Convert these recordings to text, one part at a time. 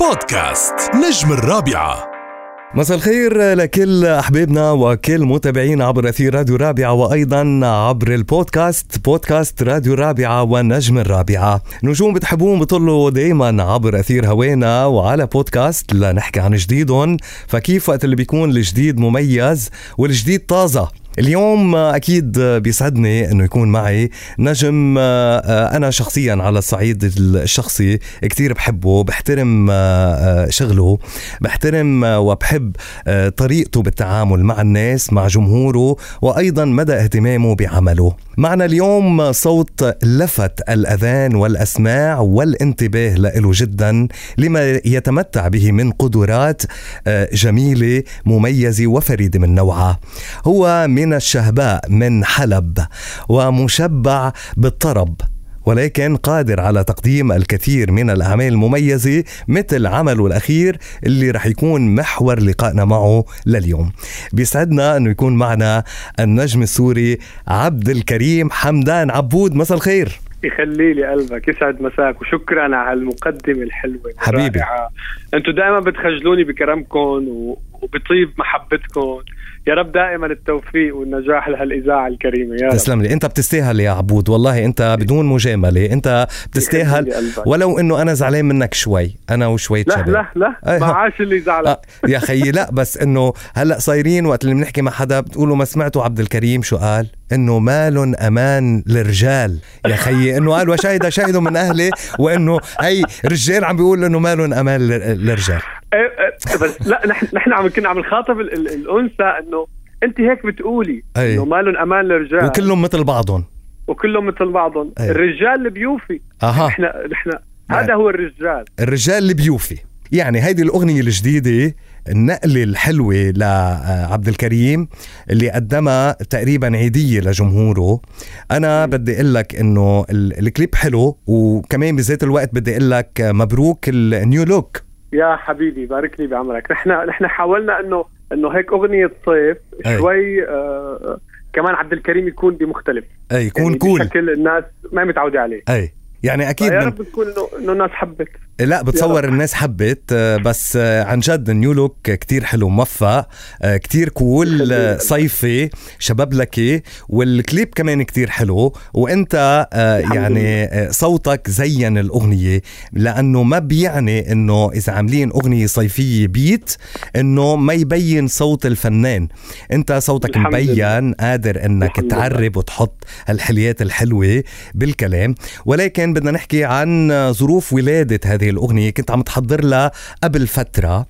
بودكاست نجم الرابعة. مساء الخير لكل أحبابنا وكل متابعينا عبر أثير راديو رابعه وأيضا عبر البودكاست بودكاست راديو رابعه ونجم الرابعة. نجوم بتحبون بطلوا دائما عبر أثير هوانا وعلى بودكاست لنحكي عن جديدهم فكيف وقت اللي بيكون الجديد مميز والجديد طازة. اليوم أكيد بيسعدني إنه يكون معي نجم أنا شخصيا على الصعيد الشخصي كثير بحبه بحترم شغله بحترم وبحب طريقته بالتعامل مع الناس مع جمهوره وأيضا مدى اهتمامه بعمله. معنا اليوم صوت لفت الأذان والأسماع والانتباه له جدا لما يتمتع به من قدرات جميلة مميزة وفريدة من نوعها. هو من الشهباء من حلب ومشبع بالطرب ولكن قادر على تقديم الكثير من الأعمال المميزة مثل عمله الأخير اللي رح يكون محور لقائنا معه لليوم. بيسعدنا أنه يكون معنا النجم السوري عبد الكريم حمدان. عبود مساء الخير. يخلي لي قلبك يسعد مساك وشكرا على المقدمة الحلوة حبيبي. أنتم دائما بتخجلوني بكرمكم وبطيب محبتكم. يا رب دائما التوفيق والنجاح لهالإذاعة الكريمة يا تسلم لي. انت بتستاهل يا عبود والله انت بدون مجاملة. انت بتستاهل. ولو انه أنا زعلان منك شوي أنا وشويه لا شباب. لا لا ما عاش اللي زعلان آه يا خيي لا بس انه هلأ صايرين وقت اللي بنحكي مع حدا بتقولوا ما سمعتوا عبد الكريم شو قال؟ انه مال أمان للرجال. يا خيي انه قال وشهد شاهد من أهلي وانه هي رجال عم بيقول انه مال أمان للرجال. بس لا نحن نحن عم كنا عم نخاطب الأنثى إنه أنت هيك بتقولي. إنه مالهم أمان للرجال. وكلهم مثل بعضهم. وكلهم مثل بعضهم. أي. الرجال اللي بيوفي أها. نحن نحن هذا هو الرجال. الرجال اللي بيوفي يعني هيدي الأغنية الجديدة النقلة الحلوة لعبد الكريم اللي قدمها تقريبا عيدية لجمهوره. أنا بدي أقول لك إنه الكليب حلو وكمان بذات الوقت بدي أقول لك مبروك النيو لوك يا حبيبي بارك لي بعمرك. نحن نحن حاولنا انه إنه هيك أغنية صيف. شوي آه كمان عبد الكريم يكون بمختلف. أي يكون يعني cool. بشكل الناس ما متعودة عليه. أي. يعني أكيد يا رب تكون إنه الناس حبت. لا بتصور. الناس حبت بس عن جد ال new look كتير حلو موفق كتير cool صيفي شبابلكي والكليب كمان كتير حلو وإنت آه، يعني آه، صوتك زين الأغنية لأنه ما بيعني إنه إذا عاملين أغنية صيفية بيت إنه ما يبين صوت الفنان إنت صوتك مبين. قادر إنك. تعرب وتحط هالحليات الحلوة بالكلام ولكن بدنا نحكي عن ظروف ولادة هذه الأغنية كنت عم تحضر لها قبل فترة.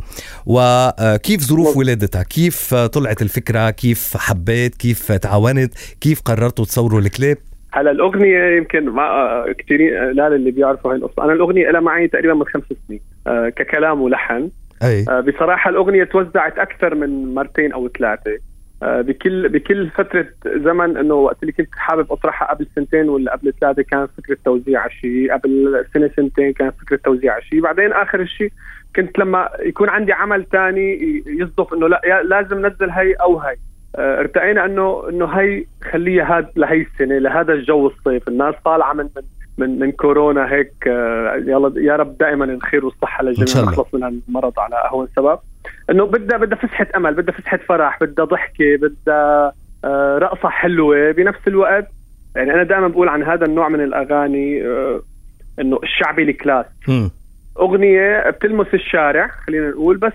وكيف ظروف. ولادتها؟ كيف طلعت الفكرة؟ كيف حبيت؟ كيف تعاونت؟ كيف قررتوا تصوروا الكليب؟ هلا الأغنية يمكن ما كثيرين لا اللي بيعرفوا هاي القصة. أنا الأغنية لها معي تقريبا من خمس سنين آه، ككلام ولحن. أي. آه، بصراحة الأغنية توزعت أكثر من مرتين أو ثلاثة. بكل بكل فترة زمن إنه وقت اللي كنت حابب أطرحها قبل سنتين ولا قبل ثلاثة كان فكرة توزيع شيء قبل سنة سنتين كان فكرة توزيع شيء بعدين آخر شيء كنت لما يكون عندي عمل ثاني يصدف إنه لا لازم نزل هي أو هي آه، ارتقينا انه إنه هي خليها هاد لهي السنة لهذا الجو الصيف. الناس طالعة من من من, من كورونا هيك آه، يلا يا رب دائما الخير والصحة للجميع. نخلص من هالمرض على اهون سبب إنه بدها بدها فسحة أمل بدها فسحة فرح بدها ضحكة بدها آه، رقصة حلوة بنفس الوقت يعني أنا دائما بقول عن هذا النوع من الأغاني آه، إنه الشعبي الكلاس. أغنية بتلمس الشارع خلينا نقول بس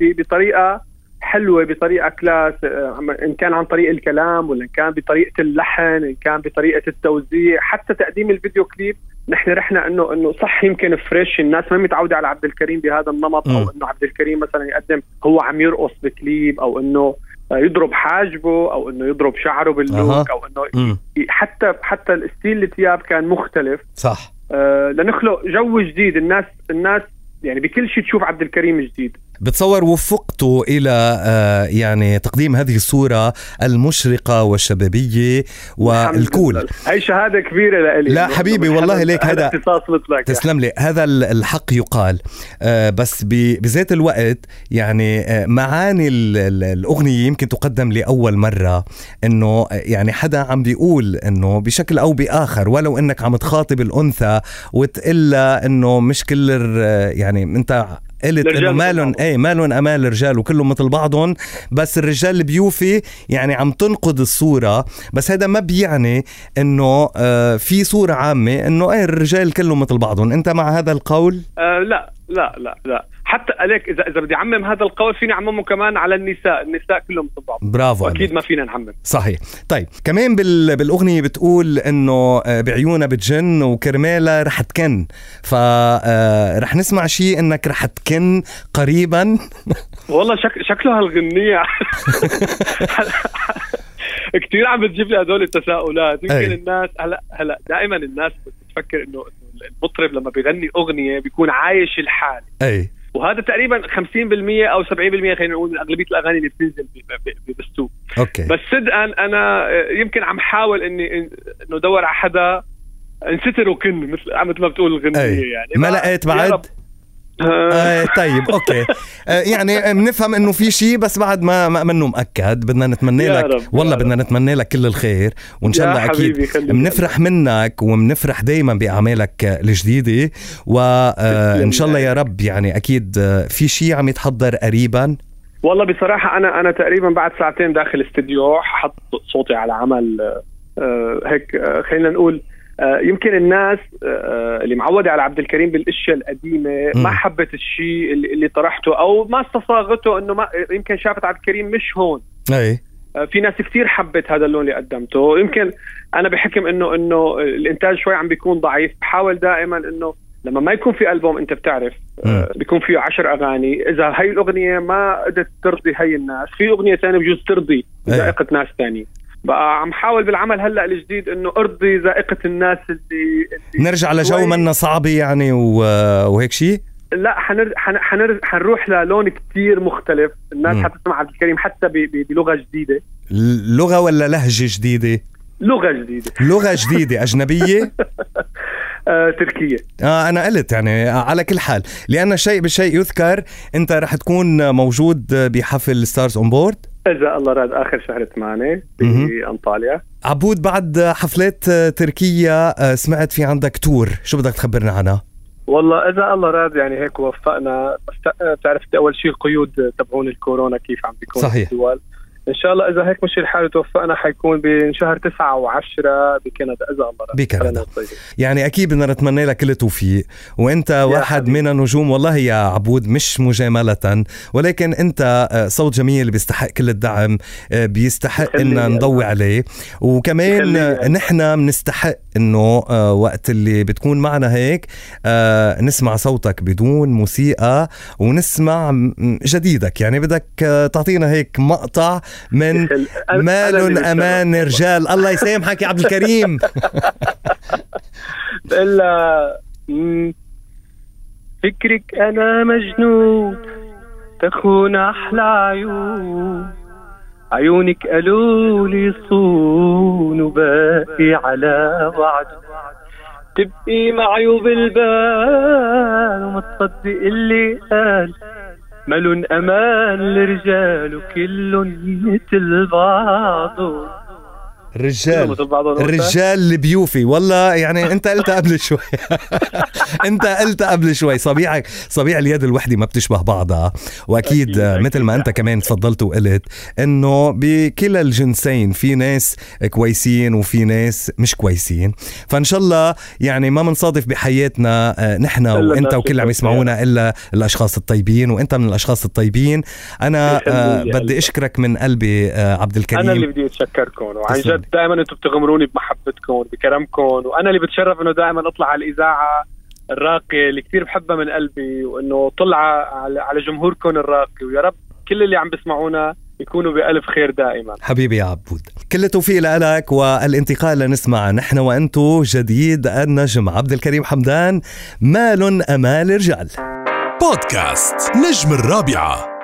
بطريقة حلوة بطريقة class آه، إن كان عن طريق الكلام ولا إن كان بطريقة اللحن إن كان بطريقة التوزيع حتى تقديم الفيديو كليب نحن رحنا إنه إنه صح يمكن fresh الناس ما متعودة على عبد الكريم بهذا النمط. أو إنه عبد الكريم مثلا يقدم هو عم يرقص بكليب أو إنه يضرب حاجبه أو إنه يضرب شعره. بال look أو إنه. حتى حتى ال style الثياب كان مختلف صح آه، لنخلق جو جديد الناس الناس يعني بكل شيء تشوف عبد الكريم جديد بتصور وفقتوا إلى آه، يعني تقديم هذه الصورة المشرقة والشبابية والكول. هي شهادة كبيرة لإلي. لا حبيبي، والله ليك هذا- اختصاص مثلك تسلم لي. هذا ال- الحق يقال. آه، بس بذات الوقت يعني آه، معاني ال- ال- الأغنية يمكن تقدم لأول مرة إنه آه، يعني حدا عم بيقول إنه بشكل أو بآخر ولو إنك عم تخاطب الأنثى وتقلها إنه مش كل يعني أنت قلت إنه مالن. إيه مالن أمان الرجال وكلهم مثل بعضهم بس الرجال اللي بيوفي يعني عم تنقد الصورة بس هذا ما بيعني إنه آه في صورة عامة إنه إيه الرجال كلهم مثل بعضهم. أنت مع هذا القول؟ آه لا لا لا لا. حتى عليك اذا إذا بدي أعمم هذا القول فيني أعممه كمان على النساء. النساء كلهم مثل بعض برافو أكيد ما فينا نعمم. صحيح. طيب كمان بال... بالأغنية بتقول إنه آه، بعيونها بتجن وكرمالها رح تكن. فرح نسمع شيء إنك رح تكن قريبا. والله شك... شكله هالغنية. كثير عم بتجيب لي هدول التساؤلات. يمكن أي. الناس هلا هلا دائما الناس بتفكر إنه المطرب لما بيغني أغنية بيكون عايش الحال. أي. وهذا تقريبا 50% أو 70% خلينا نقول من أغلبية الأغاني اللي بتنزل بالسوق أوكي بس صدقا أنا يمكن عم حاول إني إنه أدور على حدا انستر وكن مثل مثل ما بتقول الغنية. يعني ما لقيت بعد. آه، آه طيب okay. آه يعني بنفهم إنه في شيء بس بعد ما ما منه مؤكد بدنا نتمنى لك والله بدنا نتمنى لك كل الخير. وإن شاء الله أكيد. بنفرح منك وبنفرح دائما بأعمالك الجديدة. وان تسلم شاء الله. يا رب يعني أكيد آه، في شيء عم يتحضر قريبا. والله بصراحة أنا أنا تقريبا بعد ساعتين داخل استديو حط صوتي على عمل آه، آه، هيك آه، خلينا نقول آه، يمكن الناس آه، اللي معودة على عبد الكريم بالأشياء القديمة مم. ما حبت الشيء اللي, طرحته أو ما استصاغته إنه ما يمكن شافت عبد الكريم مش هون. أي. آه، في ناس كثير حبت هذا اللون اللي قدمته. يمكن أنا بحكم إنه إنه الإنتاج شوي عم بيكون ضعيف بحاول دائما إنه لما ما يكون في ألبوم أنت بتعرف آه، بيكون فيه عشر أغاني. إذا هاي الأغنية ما قدرت ترضي هاي الناس في أغنية ثانية بجوز ترضي. ذائقة ناس ثانية. بقى عم حاول بالعمل هلأ الجديد إنه أرضي ذائقة الناس اللي, اللي نرجع لجو منا صعبه يعني وهيك شيء لا حنر... حن... حنر... حنروح للون كتير مختلف. الناس. حتسمع عبد الكريم حتى ب... ب... بلغة جديدة. لغة ولا لهجة جديدة؟ لغة جديدة. لغة جديدة. أجنبية؟ آه، تركية. آه أنا قلت يعني على كل حال. لأن الشيء بالشيء يذكر أنت رح تكون موجود بحفل Stars On Board اذا الله راد آخر شهر 8 مهم. بانطاليا عبود بعد حفلات تركيا آه، سمعت في عندك تور شو بدك تخبرنا عنها والله إذا الله راد يعني هيك وفقنا بس بتعرف أول شيء القيود تبعون الكورونا كيف عم بيكون صحيح. الدول إن شاء الله إذا هيك مشي الحال وتوفقنا حيكون بين شهر 9 و10 بكندا إذا الله راد بكندا. يعني أكيد بدنا نتمنى لك كل التوفيق. وأنت واحد حبيبي. من النجوم والله يا عبود مش مجاملة. ولكن أنت آه، صوت جميل بيستحق كل الدعم آه، بيستحق يا نضوي. عليه. وكمان آه، نحن بنستحق آه، وقت اللي بتكون معنا هيك نسمع صوتك بدون موسيقى ونسمع جديدك. يعني بدك تعطينا هيك مقطع من أنا- أنا مال بتشرف. رجال الله يسامحك يا عبد الكريم مم. فكرك أنا مجنون تخون أحلى عيون عيونك قالوا لي صون وباقي على وعد تبقي معي وبالبال وما تصدق اللي قال ملون أمان الرجال وكلن مثل بعضهم الرجال. الرجال اللي بيوفي والله يعني انت قلتها قبل شوي. انت قلتها قبل شوي. صبيعك صبيع اليد الوحدة ما بتشبه بعضها. وأكيد. مثل ما أنت كمان تفضلت وقلت إنه بكلا الجنسين في ناس كويسين وفي ناس مش كويسين. فإن شاء الله يعني ما بنصادف بحياتنا آه، نحن وإنت وكل اللي عم يسمعونا إلا الأشخاص الطيبين. وإنت من الأشخاص الطيبين. أنا آه، بدي. أشكرك من قلبي آه، عبد الكريم. أنا اللي بدي أتشكركم. وعن. جد دائما أنتم بتغمروني بمحبتكم بكرمكم وأنا اللي بتشرف إنه دائما أطلع على الإذاعة الراقية اللي كثير بحبها من قلبي وإنه طلع على على جمهوركم الراقي. ويا رب كل اللي عم بيسمعونا يكونوا بألف خير دائما. حبيبي يا عبود. كل التوفيق لك والانتقال لنسمع نحن وأنتو جديد النجم. عبد الكريم حمدان مال أمال رجال. بودكاست نجم الرابعة.